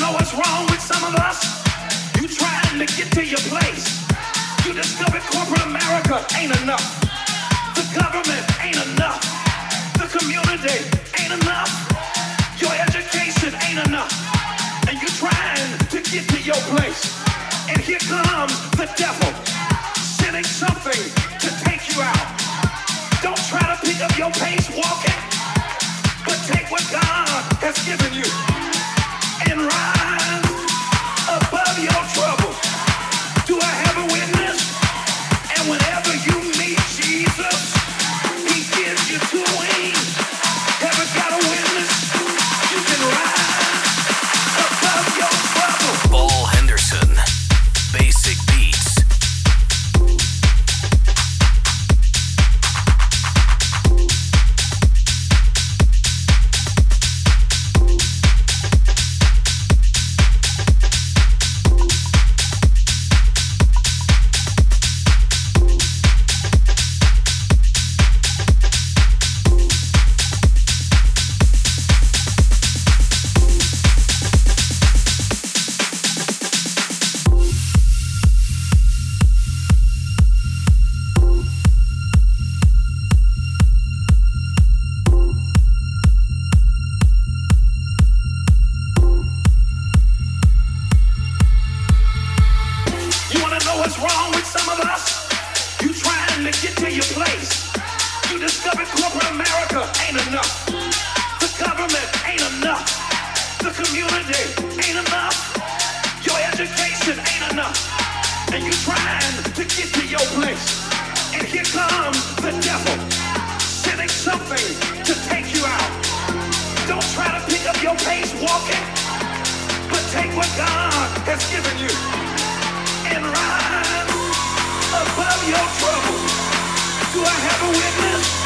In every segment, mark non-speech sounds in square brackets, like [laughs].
know what's wrong with some of us? You trying to get to your place. You discovered corporate America ain't enough. The government ain't enough. The community ain't enough. Your education ain't enough. And you're trying to get to your place. And here comes the devil, sending something to take you out. Don't try to pick up your pace walking, but take what God has given you. ain't enough. Your education ain't enough. And you trying to get to your place. And here comes the devil, sending something to take you out. Don't try to pick up your pace walking, but take what God has given you and rise above your trouble. Do I have a witness?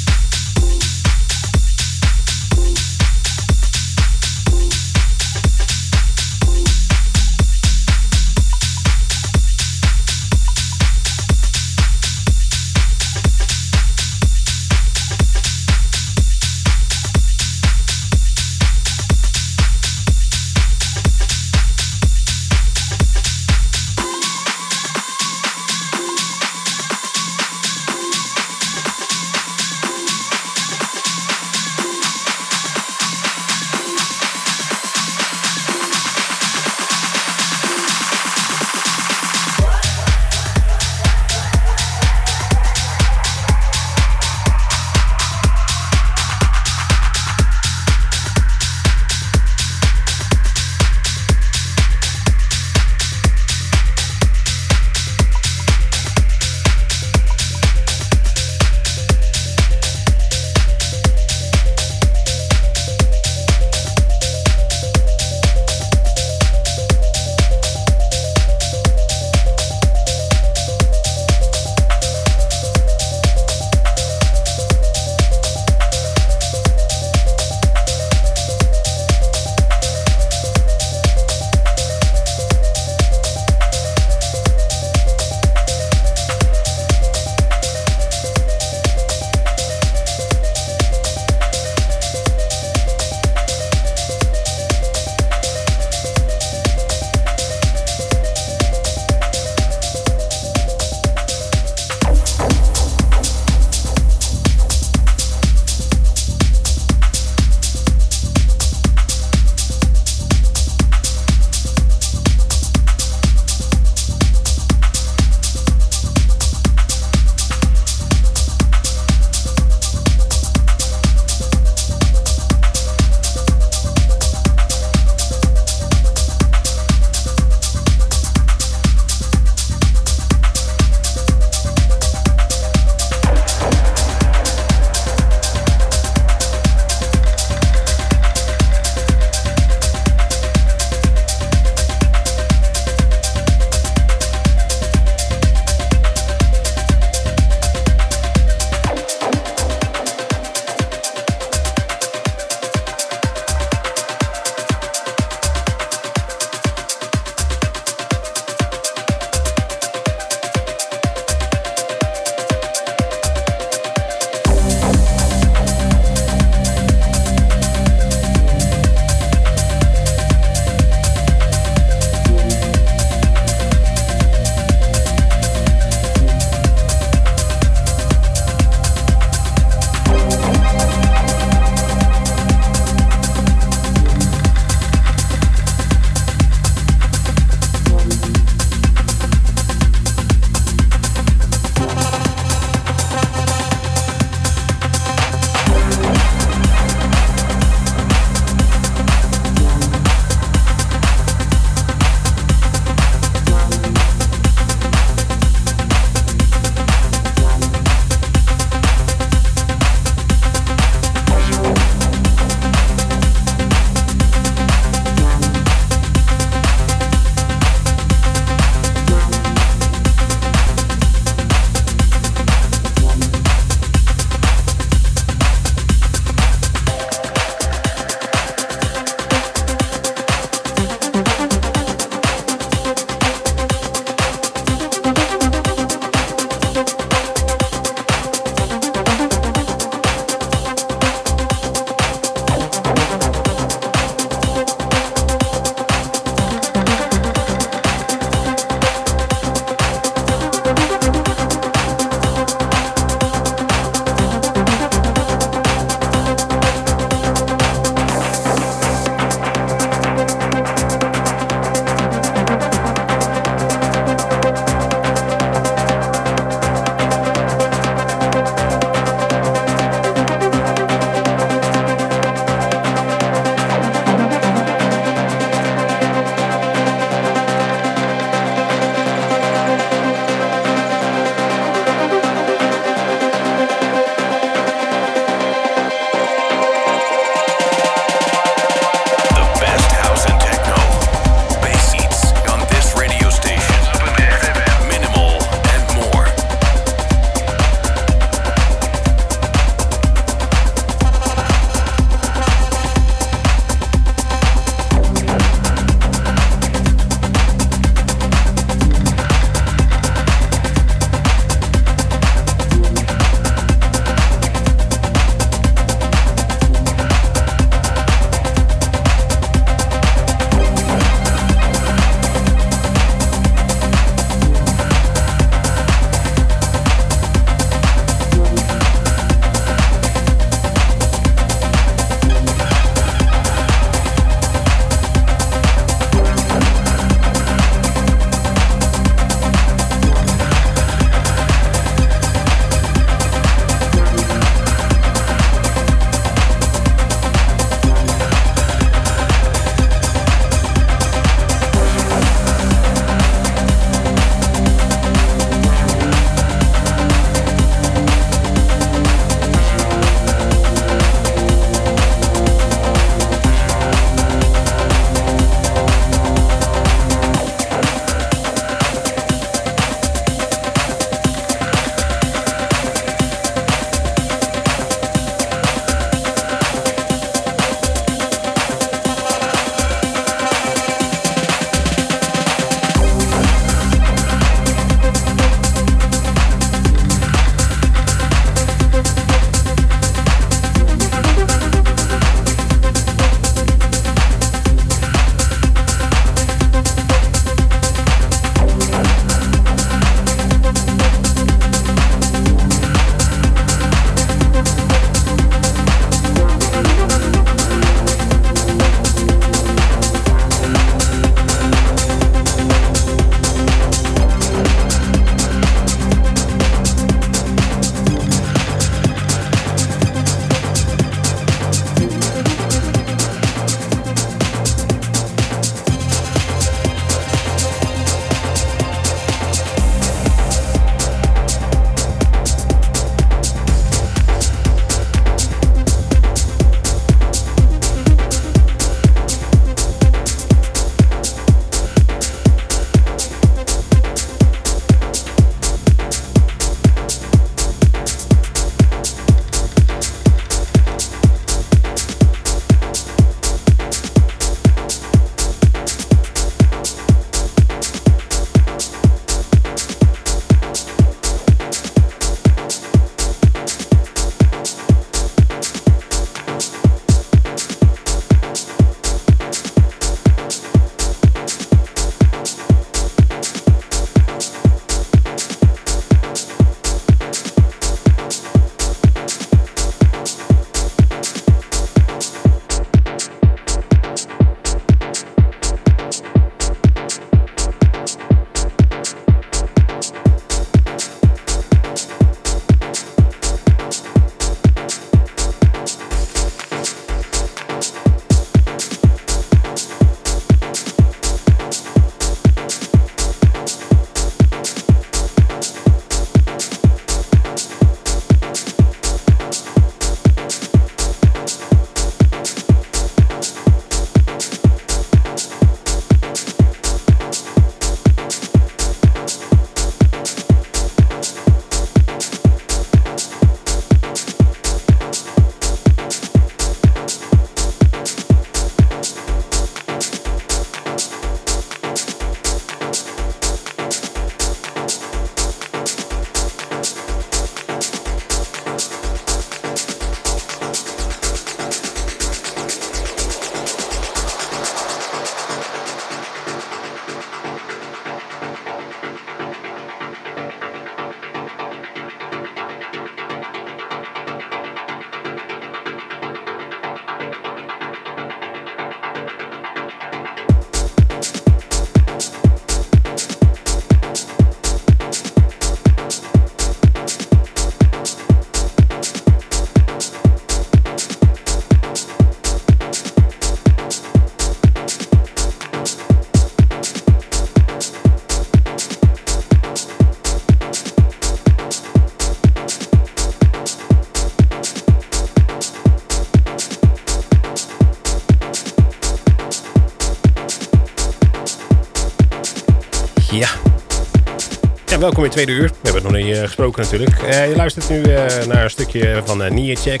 Welkom in tweede uur. We hebben het nog niet uh, gesproken natuurlijk. Uh, je luistert nu uh, naar een stukje van uh, Neocheck.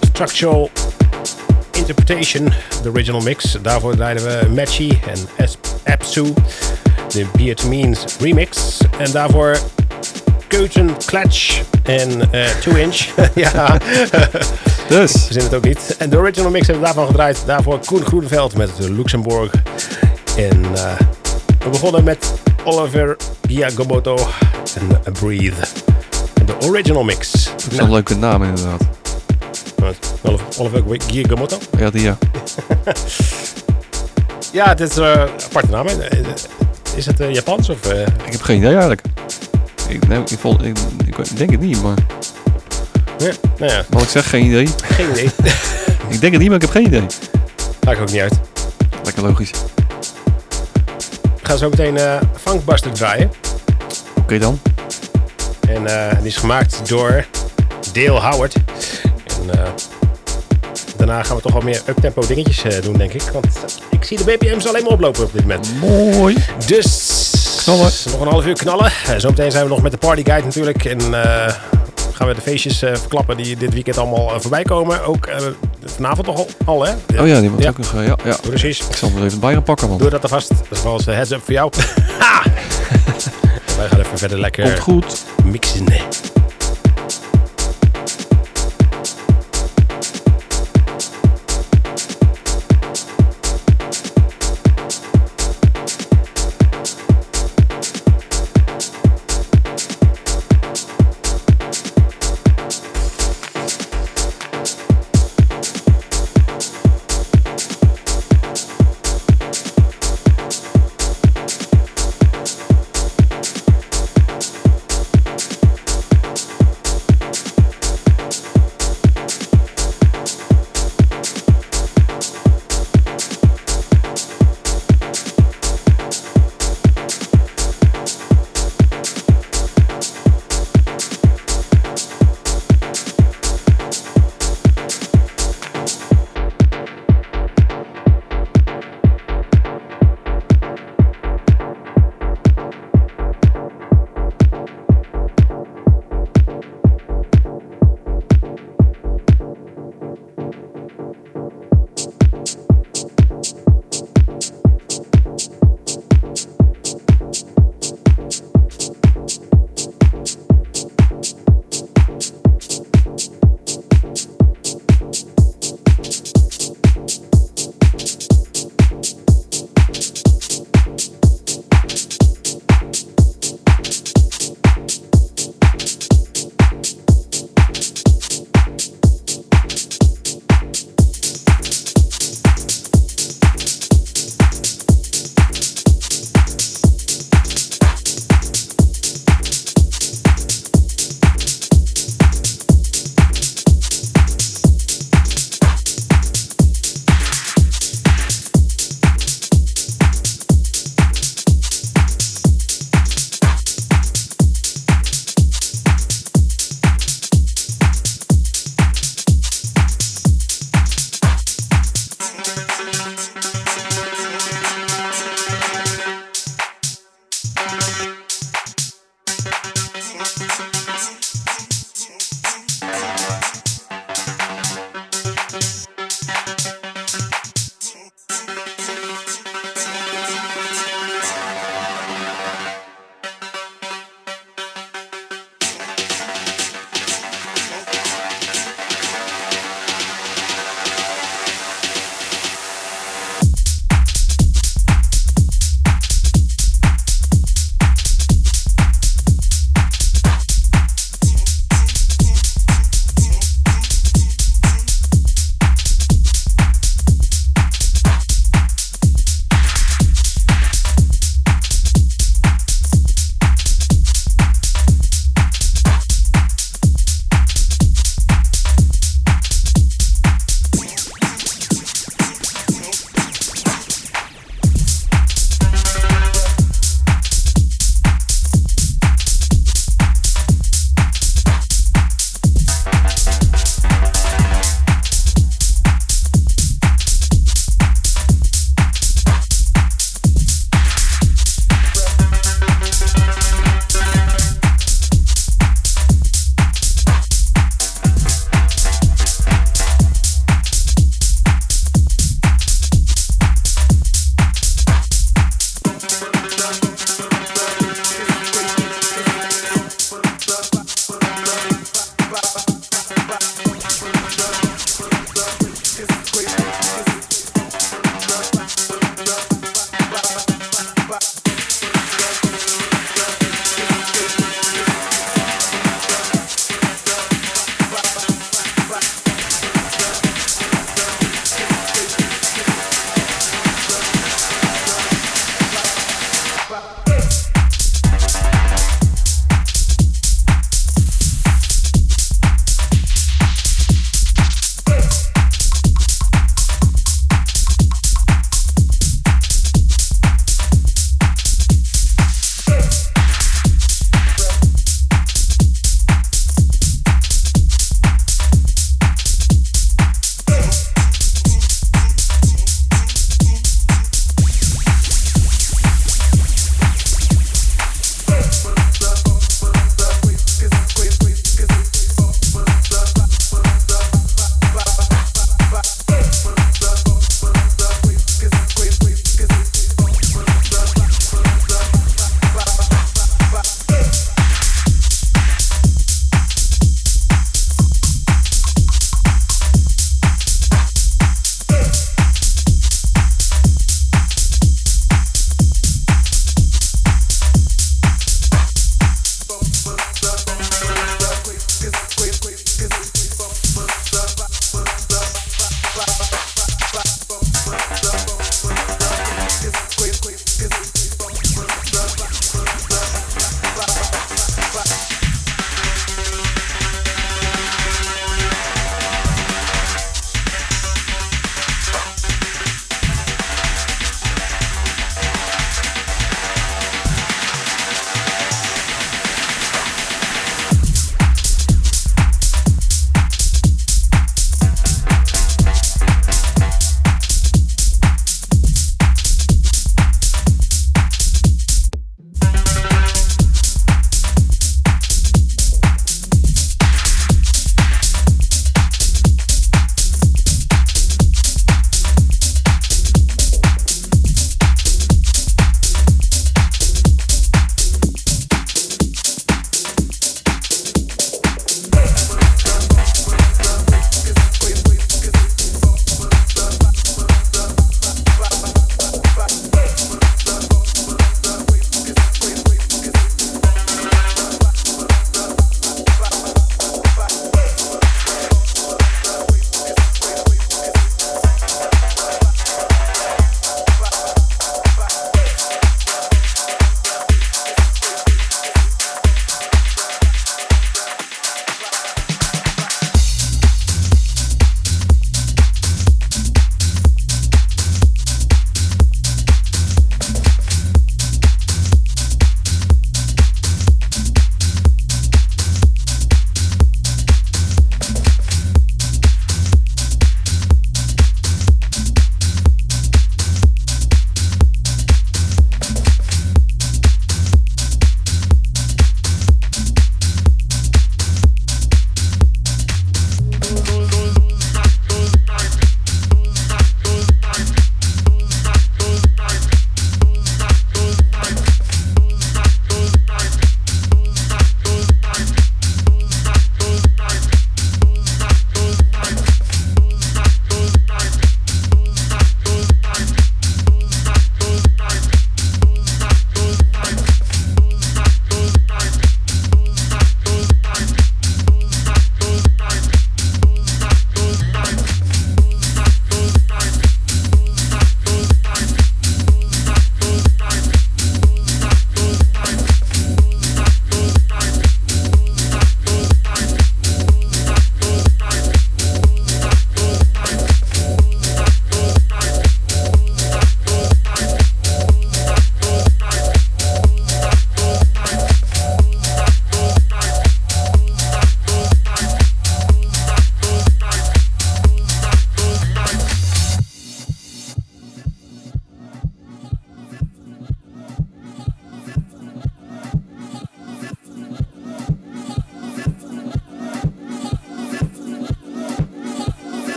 Structural Interpretation, de original mix. Daarvoor draaiden we Matchy en Apsu, de Beard Means remix. En daarvoor Keuten Klatsch en 2 Inch. [laughs] ja, [laughs] dus. we zien het ook niet. En de original mix hebben we daarvan gedraaid. Daarvoor Koen Groeneveld met Luxemburg. En we begonnen met Oliver Giacomoto en Breathe. De original mix. Dat is een leuke naam inderdaad. Oliver Giacomoto? Ja, die ja. [laughs] ja, het is een uh, aparte naam. Is het uh, Japans of... Uh... Ik heb geen idee eigenlijk. Ik, nee, ik, vol, ik, ik, denk het niet, maar... Ja, nou ja. Wat ik zeg, geen idee. Geen idee. [laughs] ik denk het niet, maar ik heb geen idee. Maakt ook niet uit. Lekker logisch. We gaan zo meteen uh, Funkbuster draaien. Oké okay, dan. En uh, die is gemaakt door Dale Howard. En uh, daarna gaan we toch wel meer uptempo dingetjes uh, doen, denk ik. Want ik zie de BPM's alleen maar oplopen op dit moment. Mooi. Dus knallen. nog een half uur knallen. zometeen zijn we nog met de Party Guide natuurlijk. En gaan we de feestjes verklappen die dit weekend allemaal voorbij komen. Ook vanavond toch al, al, hè? Oh ja, die moet ja. ook nog, ja, ja. Precies. Ik zal er even bij gaan pakken, man. Doe dat alvast. Dat is wel eens heads up voor jou. [laughs] wij gaan even verder lekker Komt goed. mixen.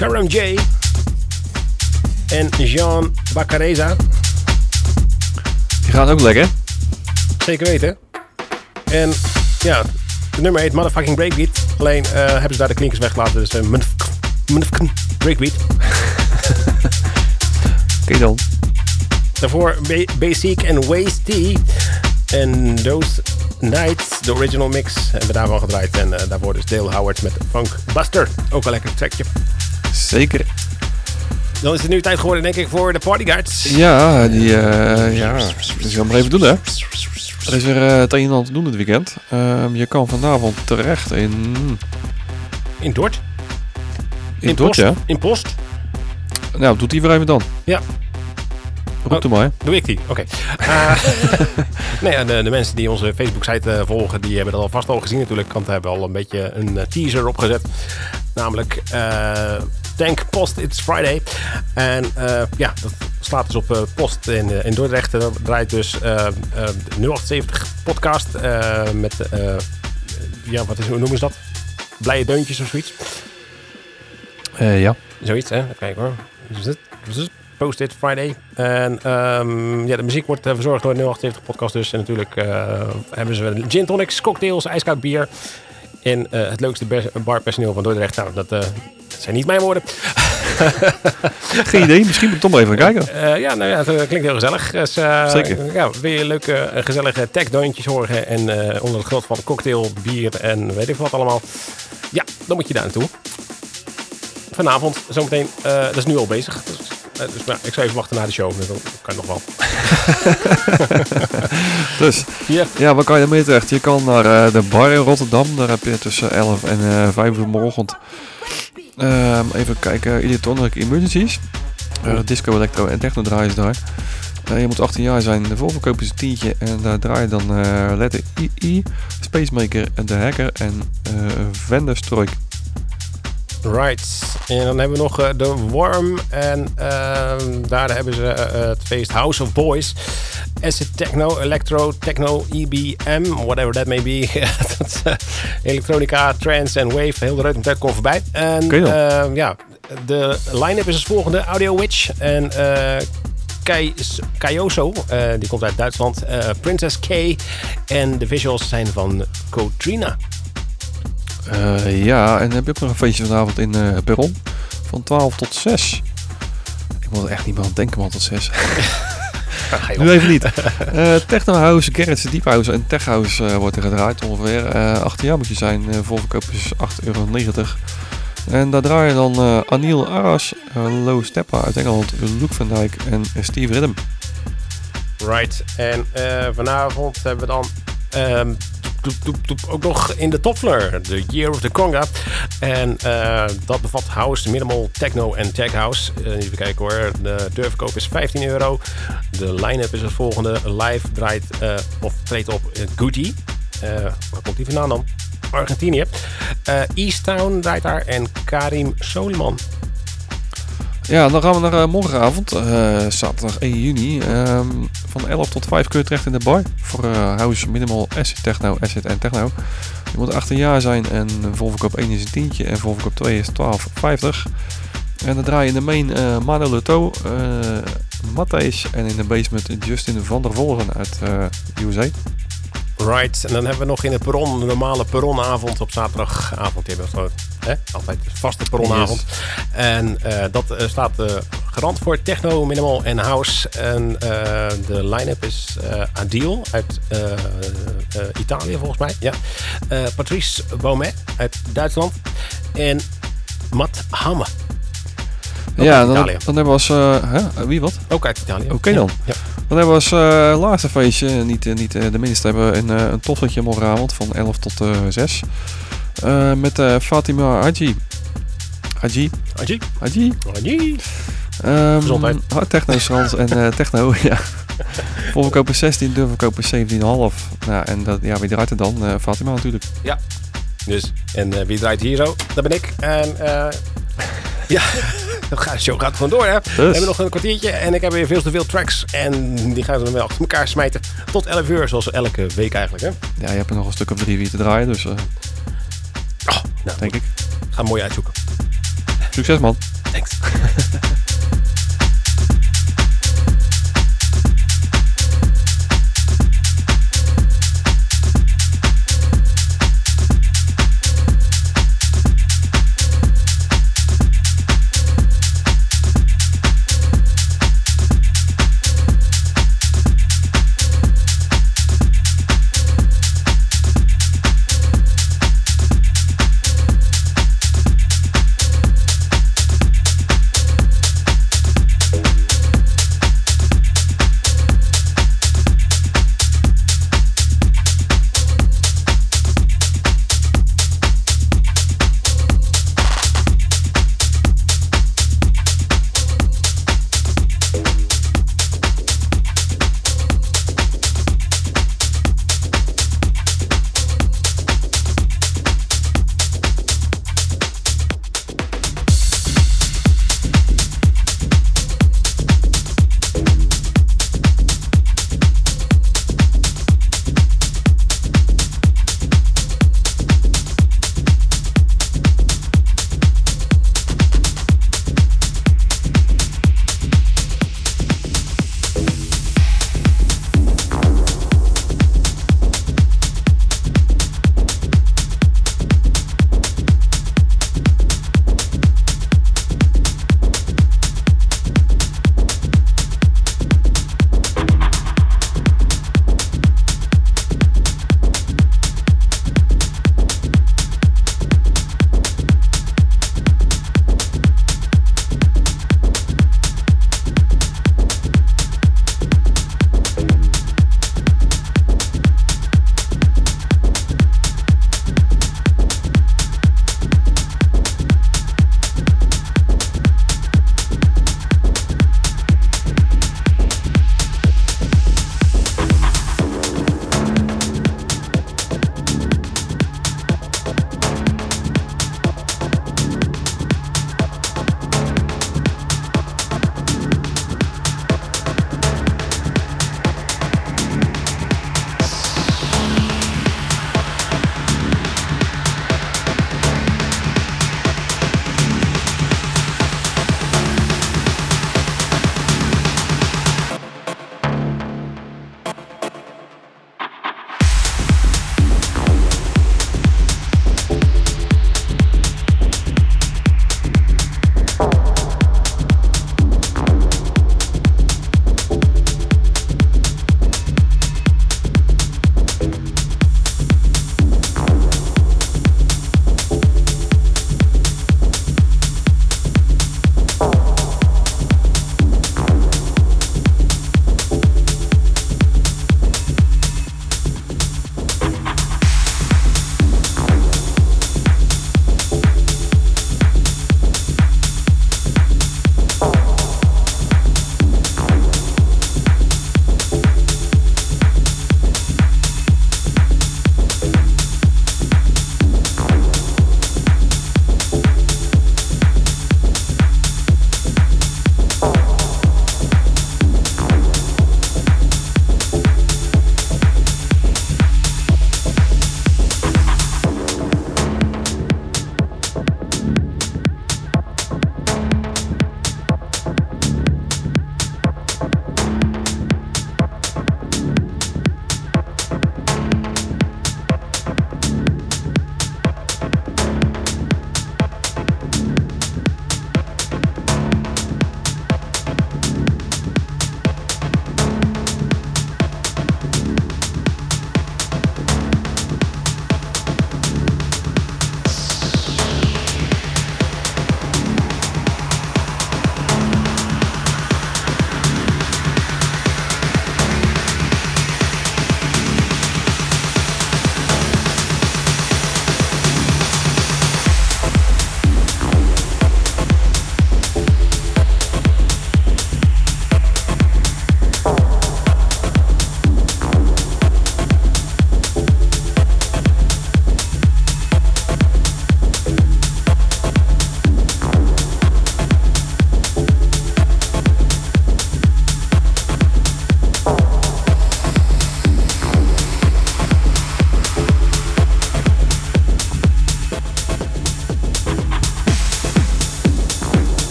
Sharon J. En Jean Baccareza. Die gaan ook lekker. Zeker weten. En ja, het nummer heet Motherfucking Breakbeat. Alleen eh, hebben ze daar de klinkers weggelaten. Dus uh, motherfucking Breakbeat. [laughs] Oké dan. Daarvoor Ba- Basic en Waste T. En Those Nights, de original mix, hebben we daarvan gedraaid. En eh, daarvoor dus Dale Howard met Funk Buster. Ook een lekker trackje. Zeker. Dan is het nu tijd geworden, denk ik, voor de Partyguards. Ja, die, eh ja, die gaan maar even doen hè. Er is weer eh, het een en ander te doen dit weekend. Ehm, je kan vanavond terecht in, In Dort. in Dort, Post. ja. In Post. Nou, doet die weer even dan. Ja. Roep er maar. Doe ik die? Oké. Eh, [laughs] nee, de, de mensen die onze Facebook-site volgen, die hebben dat alvast al gezien natuurlijk. Want we hebben al een beetje een teaser opgezet. Namelijk Tank Post It's Friday. En eh, ja, dat slaat dus op eh, Post in, eh, in Dordrecht. Dat draait dus de 078 podcast eh, met, eh, ja, wat is, hoe noemen ze dat? Blije deuntjes of zoiets. Eh, ja. Zoiets, hè? Even kijken hoor. Is? Is het? Post-it Friday. En ehm, ja, de muziek wordt verzorgd door de 078 podcast dus. En natuurlijk eh, hebben ze gin tonics, cocktails, ijskoud bier. En het leukste bar- barpersoneel van Dordrecht. Nou, dat, eh, dat zijn niet mijn woorden. [laughs] Geen idee, misschien moet ik toch maar even kijken. Eh, ja, nou ja, het eh, klinkt heel gezellig. Dus, eh, Zeker. Ja, wil je leuke, eh, gezellige tech-deuntjes horen en eh, onder het grot van cocktail, bier en weet ik wat allemaal. Ja, dan moet je daar naartoe. Vanavond, zometeen, eh dat is nu al bezig. Dus, eh, dus nou, ik zou even wachten naar de show. Dan kan nog wel. [laughs] Dus, Ja. ja, waar kan je mee terecht? Je kan naar eh, de bar in Rotterdam. Daar heb je tussen 11 en eh 5 uur morgenochtend. Ehm, even kijken, Electronic Emergencies. Eh, disco, electro en techno draaien ze daar. Eh, je moet 18 jaar zijn. De voorverkoop is een tientje. En daar draai je dan eh letter II, Spacemaker, The Hacker en eh Venderstroik. Right. En dan hebben we nog eh, de Worm. En ehm, daar hebben ze eh, het feest House of Boys. Acid Techno, Electro, Techno, EBM, whatever that may be. [laughs] eh, elektronica, trance en wave. Heel de reut komt voorbij. En ehm, ja, de line-up is als volgende. Audio Witch en... eh Kai Kaioso, eh, die komt uit Duitsland. eh, Princess K. En de visuals zijn van Kotrina. Eh, ja, en heb je ook nog een feestje vanavond in eh Perron. Van 12 tot 6. Ik moet er echt niet meer aan denken, man, tot 6. [laughs] Nu even niet. Eh Techno House, Garage Deep House en Tech House eh, wordt er gedraaid ongeveer. Eh 18 jaar moet je zijn. Eh voorverkoop is 8,90 euro. En daar draaien dan Anil Aras, uh, Lo Steppa uit Engeland, Luke van Dijk en Steve Ridham. Right. En vanavond hebben we dan ehm, ook nog in de Toffler, de Year of the Conga. En eh, dat bevat house, minimal, techno en tech house. Eh, even kijken hoor. De deurverkoop is 15 euro. De line-up is het volgende. Live draait eh, of treedt op Goody. Waar komt die vandaan dan? Argentinië. Easttown draait daar en Karim Soliman. Ja, dan gaan we naar eh, morgenavond, eh, zaterdag 1 juni. Ehm, van 11 tot 5 kun je terecht in de bar. Voor eh, House Minimal Acid Techno, Acid en Techno. Je moet 18 jaar zijn en volverkoop 1 is een tientje en volverkoop 2 is 12,50. En dan draai je in de main eh Mano Leto, eh Matthijs en in de basement Justin van der Volgen uit eh USA. Right, en dan hebben we nog in het perron, de normale perronavond op zaterdagavond. Hebben we hè? altijd vaste perronavond. En eh, dat eh, staat eh, garant voor techno, minimal en house. En de line-up is Adil uit Italië volgens mij. Ja. Patrice Baumet uit Duitsland. En Matt Hamme. Ook ja, dan, dan hebben we als... hè? Wie wat? Ook uit Italië. Oké dan. Ja. Dan hebben we als laatste feestje, niet, niet de minste, hebben we een, een toffeltje morgenavond van 11 tot eh 6. Eh, met eh, Fatima Haji. Haji? Adil. Haji? Adil. Ehm, Gezondheid. hard techno, Frans en eh, techno, [laughs] ja. Volverkopen 16, doorverkopen 17,5. Nou, en dat, ja, wie draait er dan? Fatima natuurlijk. Dus, en wie draait hier zo? Dat ben ik. En [laughs] ja, de show gaat gewoon door, hè? We hebben nog een kwartiertje en ik heb weer veel te veel tracks. En die gaan we dan wel achter elkaar smijten. Tot 11 uur, zoals elke week eigenlijk, hè? Ja, je hebt er nog een stuk of drie, vier te draaien, dus Oh, nou, denk ik. ga mooi uitzoeken. Succes man. Thanks. [laughs]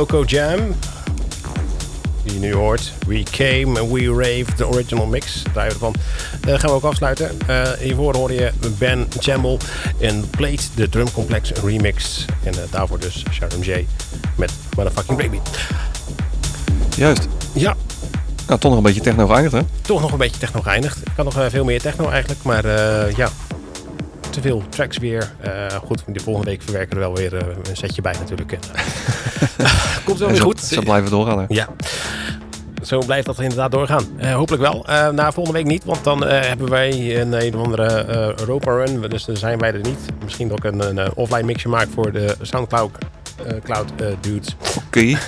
Loco Jam. Die je nu hoort. We Came and We Raved, de original mix. Daar ervan. Uh, gaan we ook afsluiten. Uh, hiervoor hoorde je Ben Chamble en Plate, de Drumcomplex remix. En uh, daarvoor dus Sharon J met Motherfucking Baby. Juist. Ja. Nou, toch nog een beetje techno geëindigd, hè? Toch nog een beetje techno geëindigd. Ik kan nog veel meer techno eigenlijk, maar ja, te veel tracks weer. Uh, goed, de volgende week verwerken we er wel weer een setje bij natuurlijk. [laughs] Komt wel weer zo, goed. Blijven doorgaan. Ja. Zo blijft dat inderdaad doorgaan. Uh, hopelijk wel. na volgende week niet, want dan hebben wij een, een of andere Europa run. Dus dan zijn wij er niet. Misschien dat ik een, een offline mixje maak voor de Soundcloud Cloud dudes. Oké. Okay. [laughs]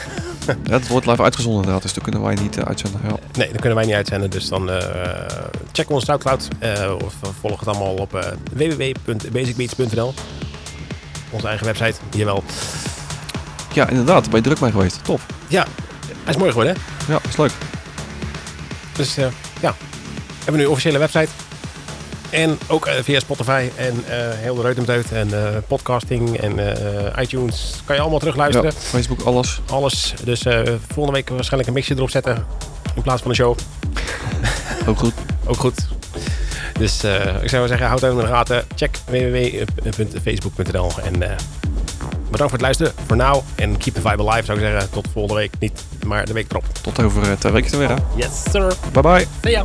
ja, het wordt live uitgezonden inderdaad, dus dan kunnen wij niet uitzenden. Ja. Nee, dan kunnen wij niet uitzenden. Dus dan check onze Soundcloud of volg het allemaal op www.basicbeats.nl. Onze eigen website, jawel. Ja, inderdaad. Ben je druk mee geweest. Top. Ja, hij is mooi geworden, hè? Ja, is leuk. Dus uh, ja, hebben we nu een officiële website. En ook uh, via Spotify en uh, heel de Reutemteut en podcasting en iTunes. Kan je allemaal terugluisteren. Ja, Facebook, alles. Alles. Dus volgende week waarschijnlijk een mixje erop zetten in plaats van een show. [laughs] ook goed. ook goed. Dus ik zou zeggen, houd even in de gaten. Check www.facebook.nl en bedankt voor het luisteren voor now. En keep the vibe alive zou ik zeggen. Tot volgende week. Niet, maar de week erop. Tot over twee weken weer. Hè? Yes, sir. Bye bye. See ya.